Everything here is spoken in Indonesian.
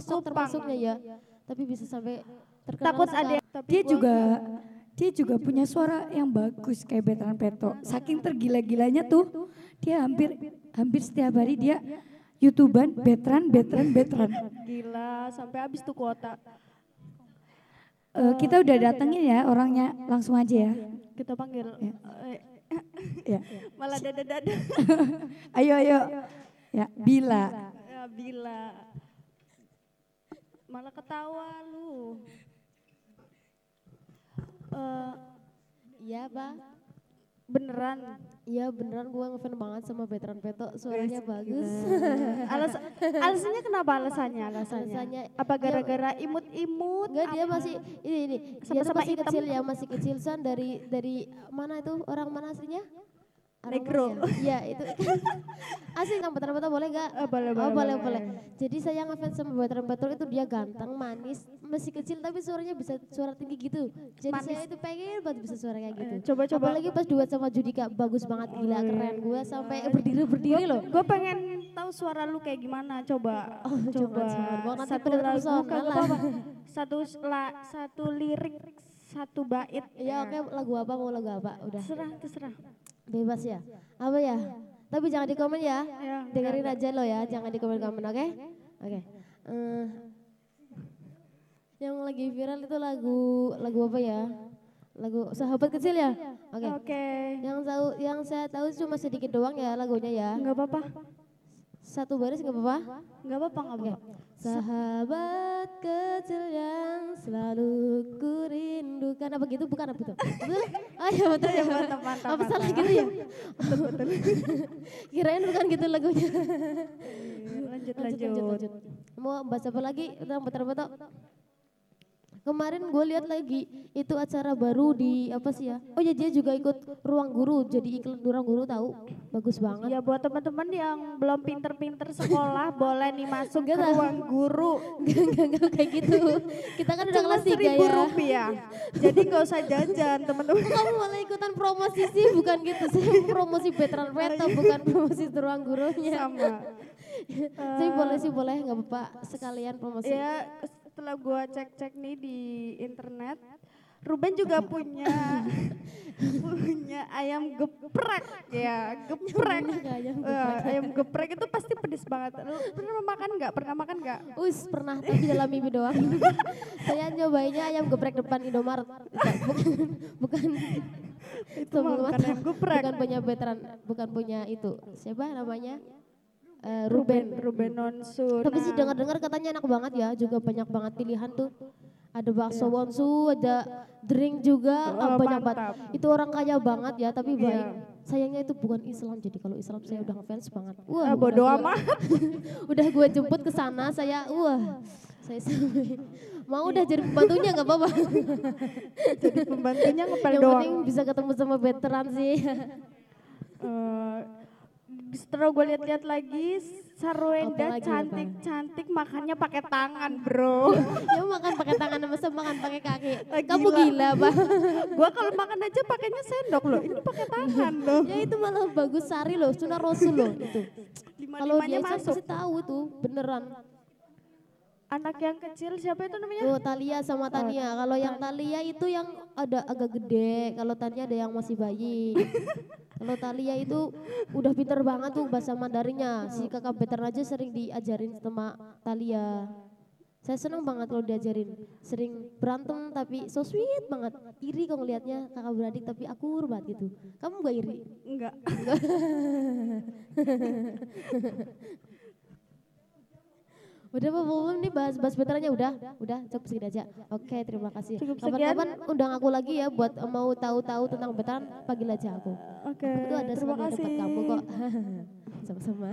sok Kupang. termasuknya ya. Tapi bisa sampai terkenal Takut ada Dia juga dia juga punya suara yang bagus kayak Veteran Peto. Saking tergila-gilanya tuh dia hampir hampir setiap hari dia YouTuber veteran veteran veteran. gila sampai habis tuh kuota. Eh, kita udah datengin ya orangnya langsung aja ya. Kita panggil. Ya. eh, Ya. malah dada-dada. Ayo ayo. Ya, Bila. Ya, bila. Malah ketawa lu. Eh, Iya, Pak. beneran. Iya beneran gue ngefans banget sama Veteran Peto, suaranya bagus. Alas, alasannya kenapa alasannya alasannya? Alasannya, Apa gara-gara imut-imut? Enggak dia masih ini ini dia tuh Sama-sama masih hitam. kecil ya masih kecil san dari dari mana itu orang mana aslinya? Negro. ya? Iya itu. Asli yang veteran peto boleh gak? Eh, boleh, oh, boleh, boleh, boleh. boleh. Jadi saya ngefans sama peto itu dia ganteng, manis, masih kecil tapi suaranya bisa suara tinggi gitu. Jadi Manis. saya itu pengen banget bisa suara kayak gitu. Eh, coba-coba. Apalagi pas duet sama Judika bagus banget gila keren gue sampai berdiri berdiri loh. Gue pengen tahu suara lu kayak gimana, coba. Oh, coba. nanti Satu lagu kagak apa-apa. Satu la, satu lirik, satu bait. Ya oke lagu apa mau lagu apa udah. Terserah, terserah. Bebas ya. Apa ya? Tapi jangan di komen ya. Ya, Dengerin aja lo ya, jangan di komen-komen, oke? Oke. Eh, yang lagi viral itu lagu lagu apa ya? Lagu sahabat kecil ya? Oke. Oke. Yang tahu yang saya tahu cuma sedikit doang ya lagunya ya. Enggak apa-apa. Satu baris nggak apa-apa? Enggak apa-apa, enggak Oke. apa-apa. Sahabat kecil yang selalu kurindukan apa gitu bukan apa itu? Betul? Oh iya betul ya. Mantap, mantap, Apa salah gitu ya? Kirain bukan gitu lagunya. Lanjut, lanjut, lanjut. lanjut, lanjut. Mau bahas apa lagi? Tentang betul-betul. Kemarin gue lihat lagi itu acara baru di apa sih ya? Oh ya dia juga ikut ruang guru jadi iklan ruang guru tahu bagus banget. Ya buat teman-teman yang belum pinter-pinter sekolah boleh nih masuk ke Enggak lah. ruang guru. Enggak kayak gitu. Kita kan udah kelas 3 seribu ya. rupiah. Jadi nggak usah jajan teman-teman. Kamu malah ikutan promosi sih, bukan gitu. Saya promosi veteran veto, bukan promosi ruang gurunya. Sama. Tapi boleh sih, boleh nggak apa-apa. Sekalian promosi. Ya setelah gua cek-cek nih di internet, Ruben juga punya punya ayam geprek ya, geprek. Nyambungnya ke ayam geprek itu pasti pedes banget. Lu pernah makan nggak? Pernah makan nggak? Us pernah tapi dalam mimpi doang. Saya nyobainnya ayam geprek depan Indomaret. Bukan, bukan. Itu bukan ayam geprek. Bukan punya veteran, bukan punya itu. Siapa namanya? Eh, Ruben. Ruben Nonsu. Tapi sih Nah, dengar-dengar katanya enak banget ya, juga banyak banget pilihan tuh. Ada bakso wonsu, ada drink juga, Oh, banyak banget. Itu orang kaya banget ya, tapi Iya. baik. Sayangnya itu bukan Islam, jadi kalau Islam saya udah ngefans banget. Wah, Ah, bodo udah gua- amat. udah gue jemput ke sana, saya wah, saya sampai mau udah jadi pembantunya nggak apa-apa. Jadi pembantunya ngepel Yang doang. penting bisa ketemu sama veteran sih. Eh, setelah gue lihat-lihat lagi, Sarwenda lagi, cantik-cantik makannya pakai tangan, bro. ya makan pakai tangan masa makan pakai kaki. Kamu gila. Bang. gue kalau makan aja pakainya sendok loh, ini pakai tangan loh. ya itu malah bagus sari loh, sunnah rasul loh itu. Kalau dia Islam masuk. pasti tahu tuh, beneran. Anak yang kecil siapa itu namanya? Tuh Talia sama Tania. Kalau yang Talia itu yang ada agak gede, kalau Tania ada yang masih bayi. Kalau Talia itu udah pinter banget tuh bahasa Mandarinnya. Si kakak veteran aja sering diajarin sama Talia. Saya senang banget kalau diajarin. Sering berantem tapi so sweet banget. Iri kalau ngelihatnya kakak beradik tapi akur banget gitu. Kamu gak iri? Enggak. Udah apa belum nih bahas-bahas veterannya udah? Udah cukup segini aja. Oke, terima kasih. Kapan-kapan undang aku lagi ya buat mau tahu-tahu tentang veteran, panggil aja aku. Oke, tuh ada terima kasih. kamu kok. Sama-sama.